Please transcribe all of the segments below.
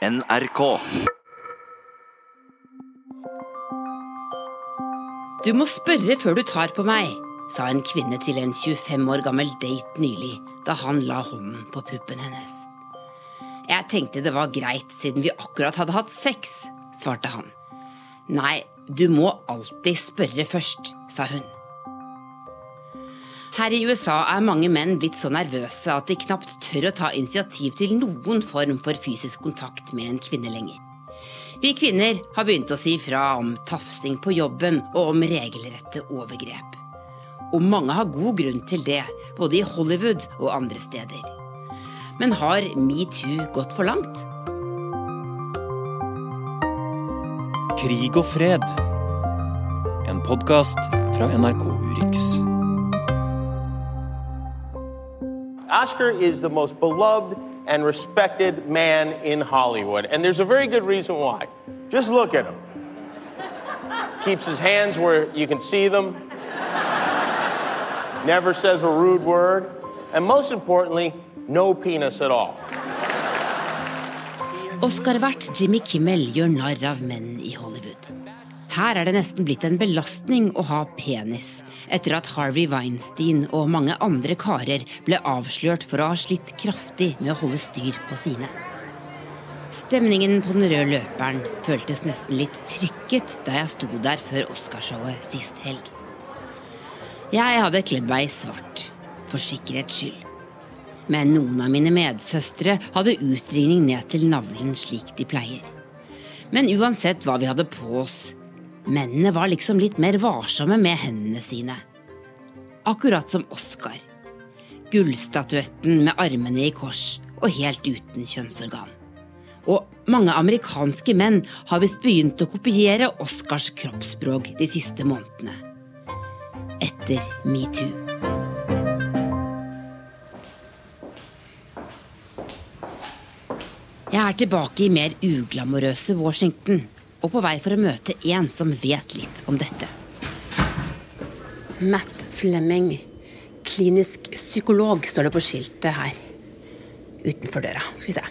NRK. Du må spørre før du tar på meg, sa en kvinne til en 25 år gammel date nylig da han la hånden på puppen hennes. Jeg tenkte det var greit siden vi akkurat hadde hatt sex, svarte han. Nei, du må alltid spørre først, sa hun. Her i USA er mange menn blitt så nervøse at de knapt tør å ta initiativ til noen form for fysisk kontakt med en kvinne lenger. Vi kvinner har begynt å si fra om tafsing på jobben og om regelrette overgrep. Og mange har god grunn til det, både i Hollywood og andre steder. Men har metoo gått for langt? Krig og fred. En podkast fra NRK Urix. Oscar is the most beloved and respected man in Hollywood, and there's a very good reason why. Just look at him. Keeps his hands where you can see them, never says a rude word, and most importantly, no penis at all. Oscar-vert Jimmy Kimmel gjør narr av menn i Hollywood. Her er det nesten blitt en belastning å ha penis, etter at Harvey Weinstein og mange andre karer ble avslørt for å ha slitt kraftig med å holde styr på sine. Stemningen på den røde løperen føltes nesten litt trykket da jeg sto der før Oscarshowet sist helg. Jeg hadde kledd meg i svart, for sikkerhets skyld. Men noen av mine medsøstre hadde utringning ned til navlen slik de pleier. Men uansett hva vi hadde på oss, Mennene var liksom litt mer varsomme med hendene sine. Akkurat som Oscar. Gullstatuetten med armene i kors og helt uten kjønnsorgan. Og mange amerikanske menn har visst begynt å kopiere Oscars kroppsspråk de siste månedene. Etter metoo. Jeg er tilbake i mer uglamorøse Washington og på vei for å møte en som vet litt om dette. Matt Flemming, klinisk psykolog, står det på skiltet her. Utenfor døra. Skal vi se.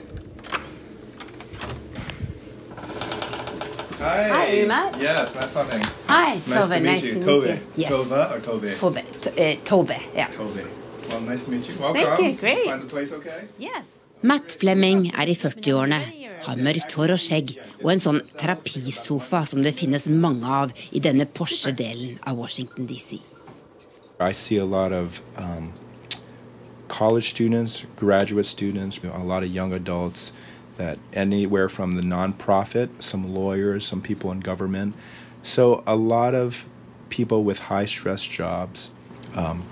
Hei. Hei, Matt. Yes, Matt Fleming. Hi, Nice Tove. to meet Tove, you. to Tove. Yes. Tove or Tove? Tove. T eh, Tove, ja. Tove. Well, nice to meet you. Welcome. you. Great. Find the place okay? Yes. Matt Flemming er i 40-årene, har mørkt hår og skjegg og en sånn terapisofa som det finnes mange av i denne Porsche-delen av Washington DC. I see a lot of um, college students, graduate students, a lot of young adults that anywhere from the nonprofit, some lawyers, some people in government. So a lot of people with high stress jobs, um,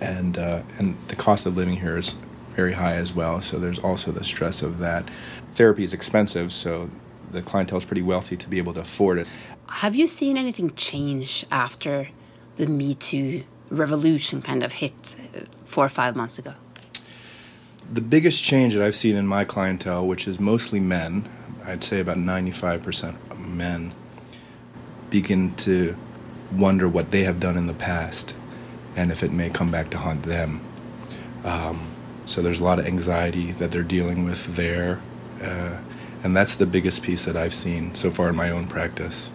and uh, and the cost of living here is very high as well. So there's also the stress of that. Therapy is expensive, so the clientele is pretty wealthy to be able to afford it. Have you seen anything change after the Me Too revolution kind of hit uh, four or five months ago? The biggest change that I've seen in my clientele, which is mostly men, I'd say about 95% men, begin to wonder what they have done in the past and if it may come back to haunt them. Um, so there's a lot of anxiety that they're dealing with there. Uh, and that's the biggest piece that I've seen so far in my own practice.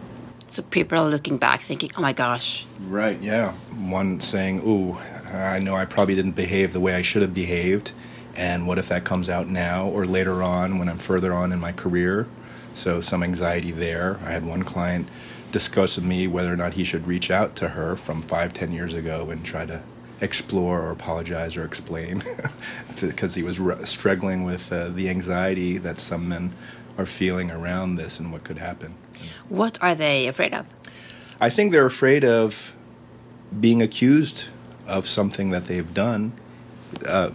So people are looking back thinking, oh my gosh, Right, yeah. One saying, Ooh, I know I probably didn't behave the way I should have behaved. And what if that comes out now or later on when I'm further on in my career? So, some anxiety there. I had one client discuss with me whether or not he should reach out to her from five, ten years ago and try to explore or apologize or explain because he was r- struggling with uh, the anxiety that some men are feeling around this and what could happen. what are they afraid of? I think they're afraid of being accused of something that they've done, uh,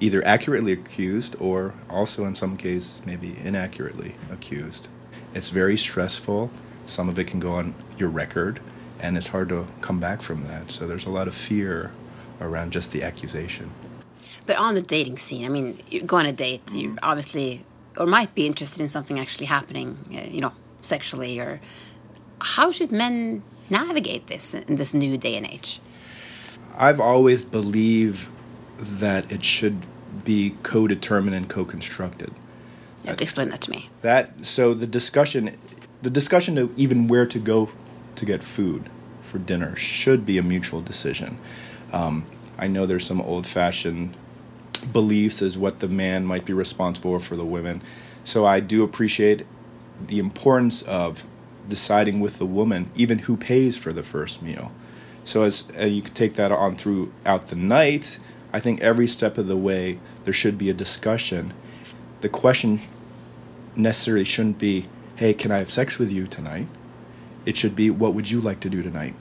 either accurately accused or also in some cases maybe inaccurately accused. It's very stressful. Some of it can go on your record, and it's hard to come back from that. So there's a lot of fear around just the accusation. But on the dating scene, I mean, you go on a date, you obviously, or might be interested in something actually happening, uh, you know, sexually, or how should men navigate this in this new day and age? I've always believed that it should be co-determined and co-constructed. You have to explain that to me. That so the discussion, the discussion of even where to go to get food for dinner should be a mutual decision. Um, I know there's some old-fashioned beliefs as what the man might be responsible for the women, so I do appreciate the importance of deciding with the woman even who pays for the first meal. So as uh, you can take that on throughout the night, I think every step of the way there should be a discussion. The question necessarily shouldn't be, "Hey, can I have sex with you tonight?" It should be, "What would you like to do tonight?"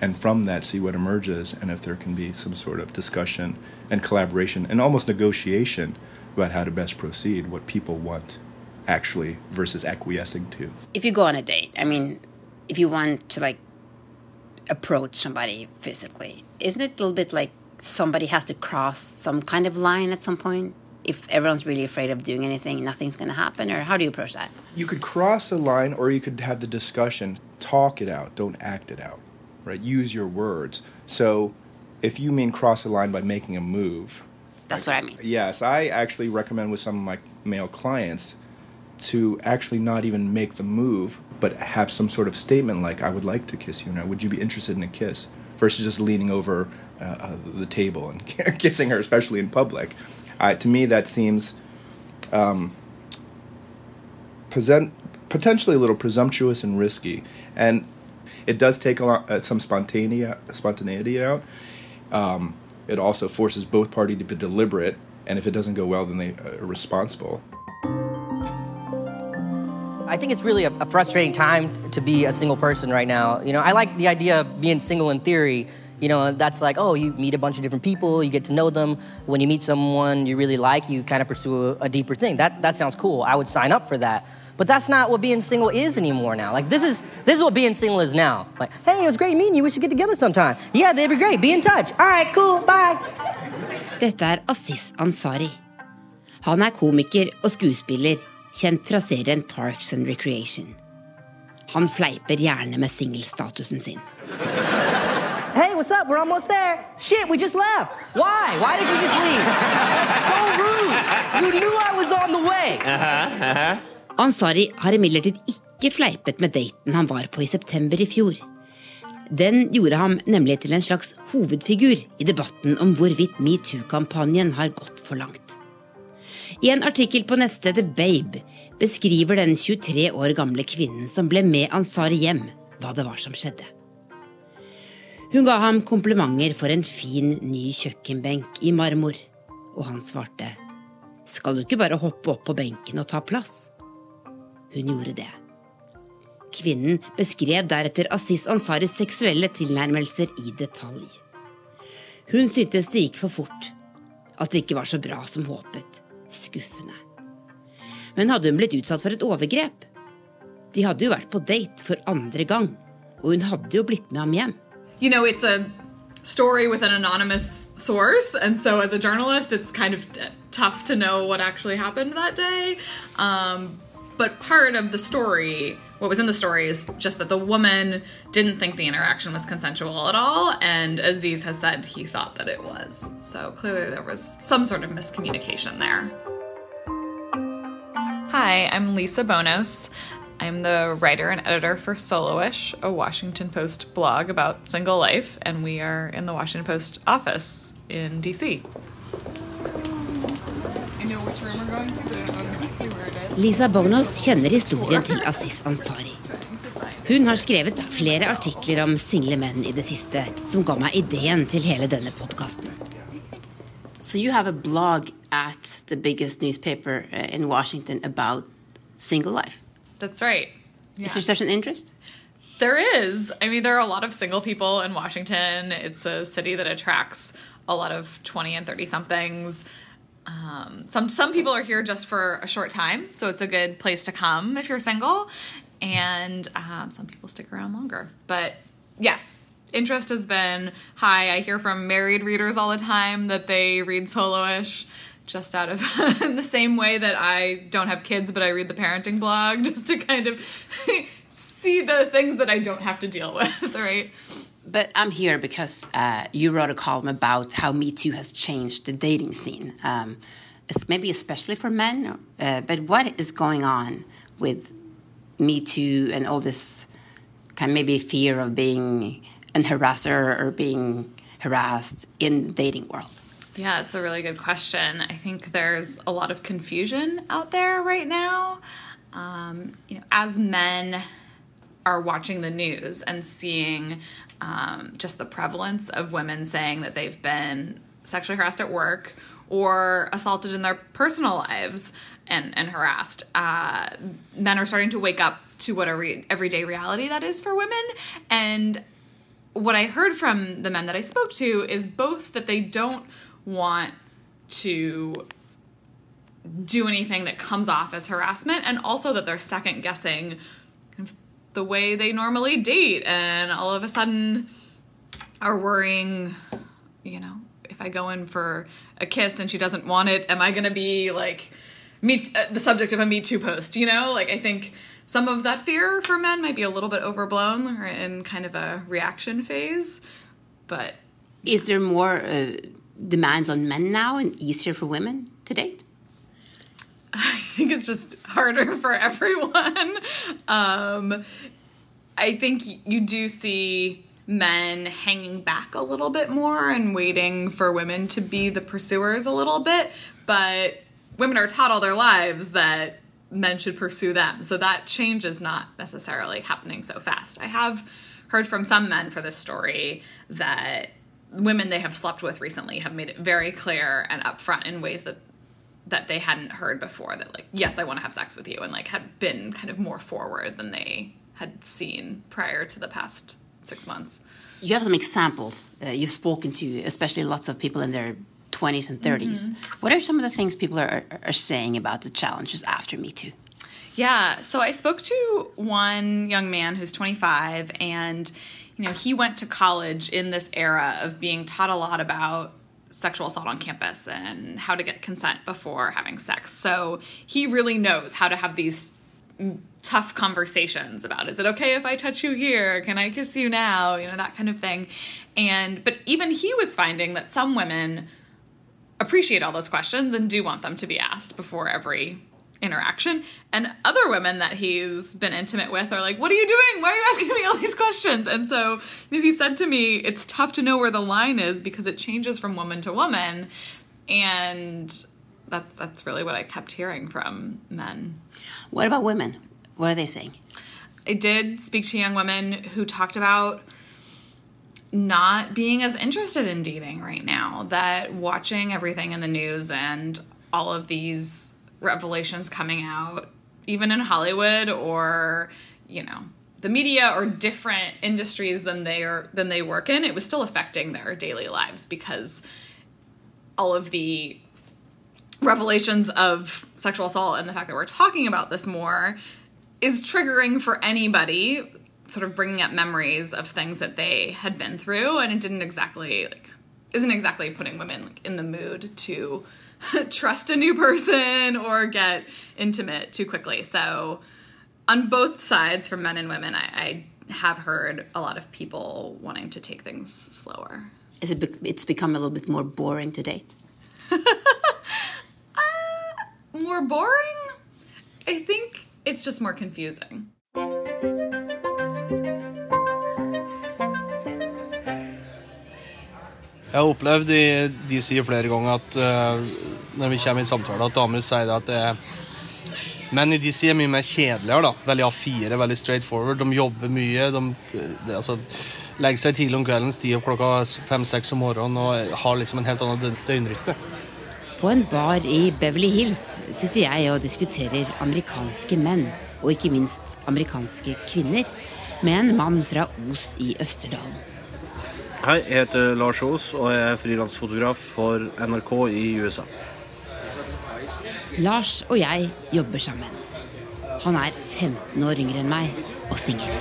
And from that, see what emerges, and if there can be some sort of discussion and collaboration and almost negotiation about how to best proceed, what people want actually versus acquiescing to. If you go on a date, I mean, if you want to like approach somebody physically, isn't it a little bit like somebody has to cross some kind of line at some point? If everyone's really afraid of doing anything, nothing's going to happen? Or how do you approach that? You could cross a line or you could have the discussion, talk it out, don't act it out, right? Use your words. So if you mean cross the line by making a move, That's what I mean. Yes, I actually recommend with some of my male clients to actually not even make the move, but have some sort of statement like, I would like to kiss you now. Would you be interested in a kiss? Versus just leaning over uh, uh, the table and kissing her, especially in public. Uh, to me, that seems um, present, potentially a little presumptuous and risky. And it does take a lot, uh, some spontaneity, out. Um, it also forces both parties to be deliberate, and if it doesn't go well, then they are responsible. I think it's really a, a, frustrating time to be a single person right now. You know, I like the idea of being single in theory. You know, that's like, oh, you meet a bunch of different people, you get to know them. When you meet someone you really like, you kind of pursue a, a deeper thing. That that sounds cool. I would sign up for that. But that's not what being single is anymore now. Like this is this is what being single is now. Like, hey, it was great meeting you. We should get together sometime. Yeah, that'd be great. Be in touch. All right, cool. Bye. Dette er Assis Ansari. Han er komiker og skuespiller kjent fra serien Parks and Recreation. Han fleiper gjerne med singelstatusen sin. Hey, what's up? We're almost there. Shit, we just left. Why? Why did you just leave? so rude. You knew I was on the way. Uh-huh, uh-huh. Ansari har imidlertid ikke fleipet med daten han var på i september i fjor. Den gjorde ham nemlig til en slags hovedfigur i debatten om hvorvidt metoo-kampanjen har gått for langt. I en artikkel på nettstedet Babe beskriver den 23 år gamle kvinnen som ble med Ansari hjem, hva det var som skjedde. Hun ga ham komplimenter for en fin, ny kjøkkenbenk i marmor, og han svarte Skal du ikke bare hoppe opp på benken og ta plass? Hun gjorde det. Kvinnen beskrev deretter Asis Ansaris seksuelle tilnærmelser i detalj. Hun syntes det gikk for fort, at det ikke var så bra som håpet skuffende. Men hadde hun blitt utsatt for et overgrep? De hadde jo vært på date for andre gang, og hun hadde jo blitt med ham hjem. You know, it's a story with an anonymous source, and so as a journalist, it's kind of tough to know what actually happened that day. Um, but part of the story what was in the story is just that the woman didn't think the interaction was consensual at all, and Aziz has said he thought that it was. So clearly there was some sort of miscommunication there. Hi, I'm Lisa Bonos. I'm the writer and editor for Soloish, a Washington Post blog about single life, and we are in the Washington Post office in DC. I know which room we're going to, Lisa Bognos kjenner historien til Aziz Ansari. Hun har skrevet flere artikler om single menn i det siste, som ga meg ideen til hele denne podkasten. So you have a blog at the biggest newspaper uh, in Washington about single life. That's right. Yeah. Is there such an interest? There is. I mean, there are a lot of single people in Washington. It's a city that attracts a lot of 20 and 30 somethings. Um, some some people are here just for a short time, so it's a good place to come if you're single, and um, some people stick around longer. But yes, interest has been high. I hear from married readers all the time that they read soloish just out of the same way that I don't have kids, but I read the parenting blog just to kind of see the things that I don't have to deal with, right? But I'm here because uh, you wrote a column about how Me Too has changed the dating scene. Um, maybe especially for men, uh, but what is going on with Me Too and all this kind of maybe fear of being an harasser or being harassed in the dating world? Yeah, it's a really good question. I think there's a lot of confusion out there right now. Um, you know, as men are watching the news and seeing um, just the prevalence of women saying that they've been sexually harassed at work or assaulted in their personal lives and, and harassed, uh, men are starting to wake up to what a re- everyday reality that is for women. And what I heard from the men that I spoke to is both that they don't want to do anything that comes off as harassment and also that they're second guessing the way they normally date and all of a sudden are worrying you know if i go in for a kiss and she doesn't want it am i going to be like me uh, the subject of a me too post you know like i think some of that fear for men might be a little bit overblown or in kind of a reaction phase but Is there more uh, demands on men now and easier for women to date? I think it's just harder for everyone. Um, I think you do see men hanging back a little bit more and waiting for women to be the pursuers a little bit, but women are taught all their lives that men should pursue them. So that change is not necessarily happening so fast. I have heard from some men for this story that women they have slept with recently have made it very clear and upfront in ways that that they hadn't heard before that like yes i want to have sex with you and like had been kind of more forward than they had seen prior to the past six months You have some examples uh, you've spoken to, especially lots of people in their 20s and 30s. What are some of the things people are, are saying about the challenges after Me Too? Yeah, so I spoke to one young man who's 25 and you know, he went to college in this era of being taught a lot about sexual assault on campus and how to get consent before having sex. So he really knows how to have these tough conversations about is it okay if I touch you here? Can I kiss you now? You know, that kind of thing. And but even he was finding that some women appreciate all those questions and do want them to be asked before every interaction. And other women that he's been intimate with are like, What are you doing? Why are you asking me all these questions? And so, you know, he said to me, It's tough to know where the line is because it changes from woman to woman. And that, that's really what I kept hearing from men. What about women? What are they saying? I did speak to young women who talked about not being as interested in dating right now, that watching everything in the news and all of these revelations coming out, even in Hollywood or, you know, the media or different industries than they are than they work in, it was still affecting their daily lives because all of the revelations of sexual assault and the fact that we're talking about this more is triggering for anybody sort of bringing up memories of things that they had been through. And it didn't exactly like isn't exactly putting women like, in the mood to trust a new person or get intimate too quickly. So on both sides for men and women i, I have heard a lot of people wanting to take things slower. Is it bec it's become a little bit more boring to date? Uh, more boring? I think it's just more confusing Jeg har opplevd de sier flere ganger at uh, når vi kommer i samtale, at damer sier at det er men i DC er mye mer kjedeligere. da. Veldig A4, veldig straight forward. De jobber mye. De de altså, legger seg tidlig om kvelden, stiger opp klokka fem-seks om morgenen og har liksom en helt annen dø- døgnrytme. På en bar i Beverly Hills sitter jeg og diskuterer amerikanske menn, og ikke minst amerikanske kvinner, med en mann fra Os i Østerdalen. Hei, jeg heter Lars Aas og jeg er frilansfotograf for NRK i USA. Lars og jeg jobber sammen. Han er 15 år yngre enn meg og singel.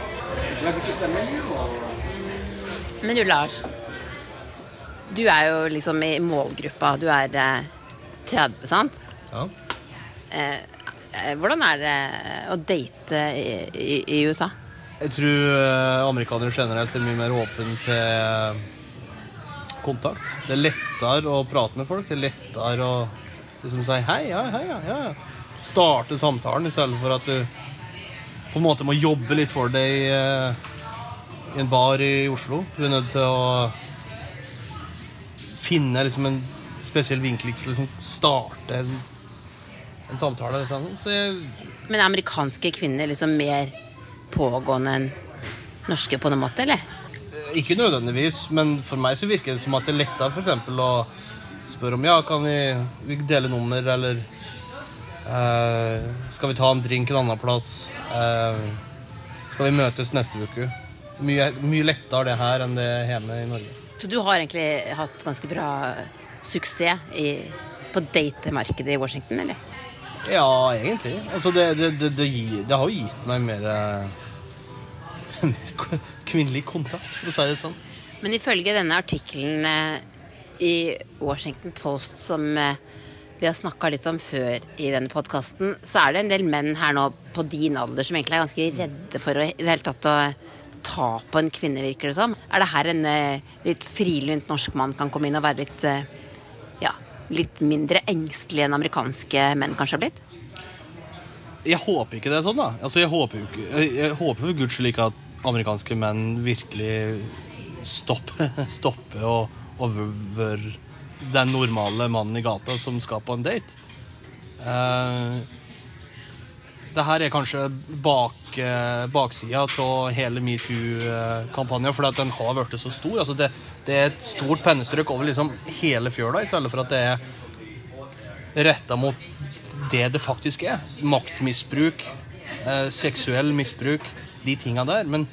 Men du, Lars. Du er jo liksom i målgruppa. Du er eh, 30, sant? Ja. Eh, eh, hvordan er det å date i, i, i USA? Jeg tror eh, amerikanere generelt er mye mer åpne til kontakt. Det er lettere å prate med folk. Det er lettere å Liksom si hei, ja, hei, ja, ja. Starte samtalen i stedet for at du på en måte må jobbe litt for deg i, eh, i en bar i Oslo. Du er nødt til å finne liksom en spesiell vinkel for å liksom starte en, en samtale. Sånn. Så jeg, Men er amerikanske kvinner liksom mer pågående norske på noen måte, eller? ikke nødvendigvis, men for meg så virker det som at det er lettere eksempel å spørre om ja, kan vi, vi dele nummer, eller eh, skal vi ta en drink en annen plass? Eh, skal vi møtes neste uke? Mye, mye lettere det her enn det hjemme i Norge. Så du har egentlig hatt ganske bra suksess i, på datemarkedet i Washington, eller? Ja, egentlig. Altså, det, det, det, det, har jo gitt meg mer, eh, mer kvinnelig kontakt, for å si det sånn. Men ifølge denne artikkelen eh, i Washington Post som eh, vi har snakka litt om før i denne podkasten, så er det en del menn her nå på din alder som egentlig er ganske redde for å, i det hele tatt å ta på en kvinne, virker det som. Er det her en litt frilynt norsk mann kan komme inn og være litt ja, litt mindre engstelig enn amerikanske menn kanskje har blitt? Jeg håper ikke det er sånn, da. Altså, jeg håper jo ikke Jeg, jeg håper for guds skyld ikke at amerikanske menn virkelig stopper, stopper og, over den normale mannen i gata som skal på en date. Uh, det her er kanskje bak, uh, baksida av hele metoo-kampanjen, fordi den har blitt så stor. Altså det, det, er et stort pennestrøk over liksom hele fjøla, i stedet for at det er retta mot det det faktisk er. Maktmisbruk, eh, seksuell misbruk, de tinga der. Men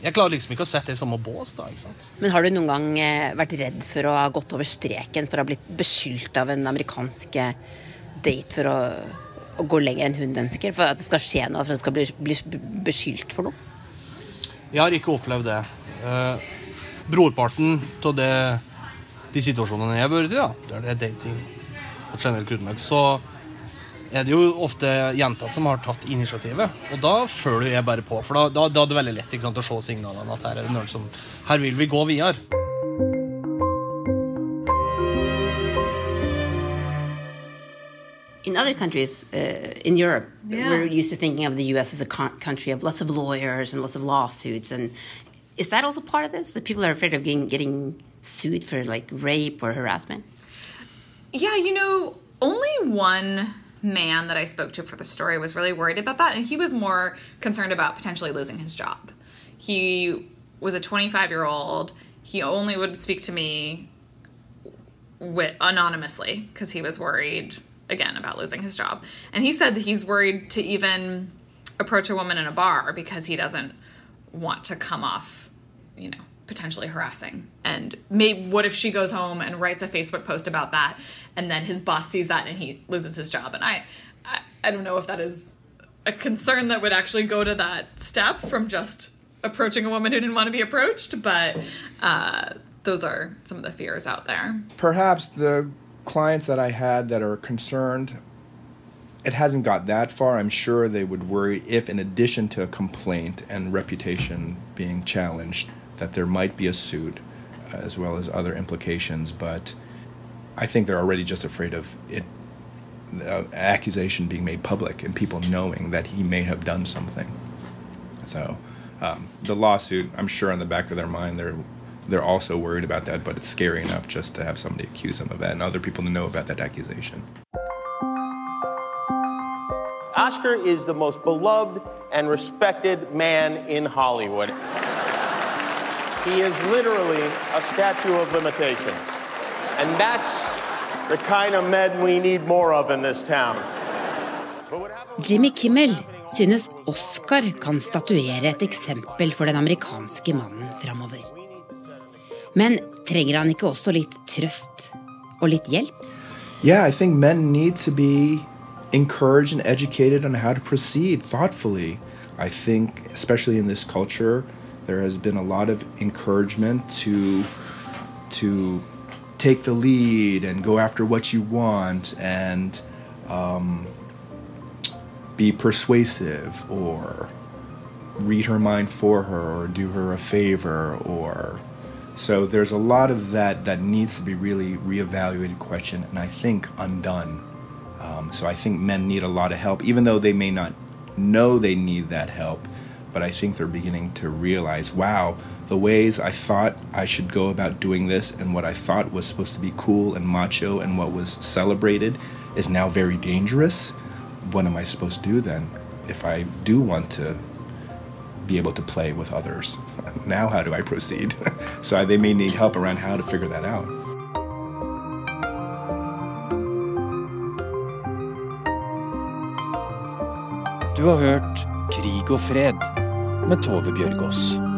jeg klarer liksom ikke å sette det i samme bås. da, ikke sant? Men har du noen gang eh, vært redd for å ha gått over streken, for å ha blitt beskyldt av en amerikansk eh, date for å, å gå lenger enn hun ønsker? For at det skal skje noe, for at hun skal bli, bli beskyldt for noe? Jeg har ikke opplevd det. Eh, brorparten av det, de situasjonene jeg har vært i, da, der det er dating på et generelt grunnlag, så er det jo ofte jenter som har tatt initiativet. Og da føler jeg bare på, for da, da, da er det veldig lett ikke sant, å se signalene at her er det noen som Her vil vi gå videre. In other countries uh, in Europe, Yeah. we're used to thinking of the U.S. as a country of lots of lawyers and lots of lawsuits. And is that also part of this? That people are afraid of getting, getting sued for like rape or harassment? Yeah, you know, only one man that I spoke to for the story was really worried about that, and he was more concerned about potentially losing his job. He was a 25 year old. He only would speak to me wi- anonymously because he was worried again about losing his job. And he said that he's worried to even approach a woman in a bar because he doesn't want to come off, you know, potentially harassing. And maybe what if she goes home and writes a Facebook post about that, and then his boss sees that and he loses his job? And I, I, I don't know if that is a concern that would actually go to that step from just approaching a woman who didn't want to be approached, but uh, those are some of the fears out there. Perhaps the clients that I had that are concerned, it hasn't got that far. I'm sure they would worry if, in addition to a complaint and reputation being challenged, that there might be a suit uh, as well as other implications. But I think they're already just afraid of it, the accusation being made public and people knowing that he may have done something. So um, the lawsuit, I'm sure, in the back of their mind, they're they're also worried about that. But it's scary enough just to have somebody accuse them of that and other people to know about that accusation. Oscar is the most beloved and respected man in Hollywood. He is literally a statue of limitations. And that's the kind of men we need more of in this town. Jimmy Kimmel synes Oscar kan statuere et eksempel for den amerikanske mannen framover. Men trenger han ikke også litt trøst og litt hjelp? Yeah, I think men need to be encouraged and educated on how to proceed thoughtfully. I think, especially in this culture, there has been a lot of encouragement to to take the lead and go after what you want and um, be persuasive or read her mind for her or do her a favor or So there's a lot of that that needs to be really reevaluated, question, and I think undone. Um, so I think men need a lot of help, even though they may not know they need that help. But I think they're beginning to realize, wow, the ways I thought I should go about doing this and what I thought was supposed to be cool and macho and what was celebrated is now very dangerous. What am I supposed to do then if I do want to be able to play with others? now, how do I proceed? so they may need help around how to figure that out. Du har hørt og fred med Tove Bjørgaas.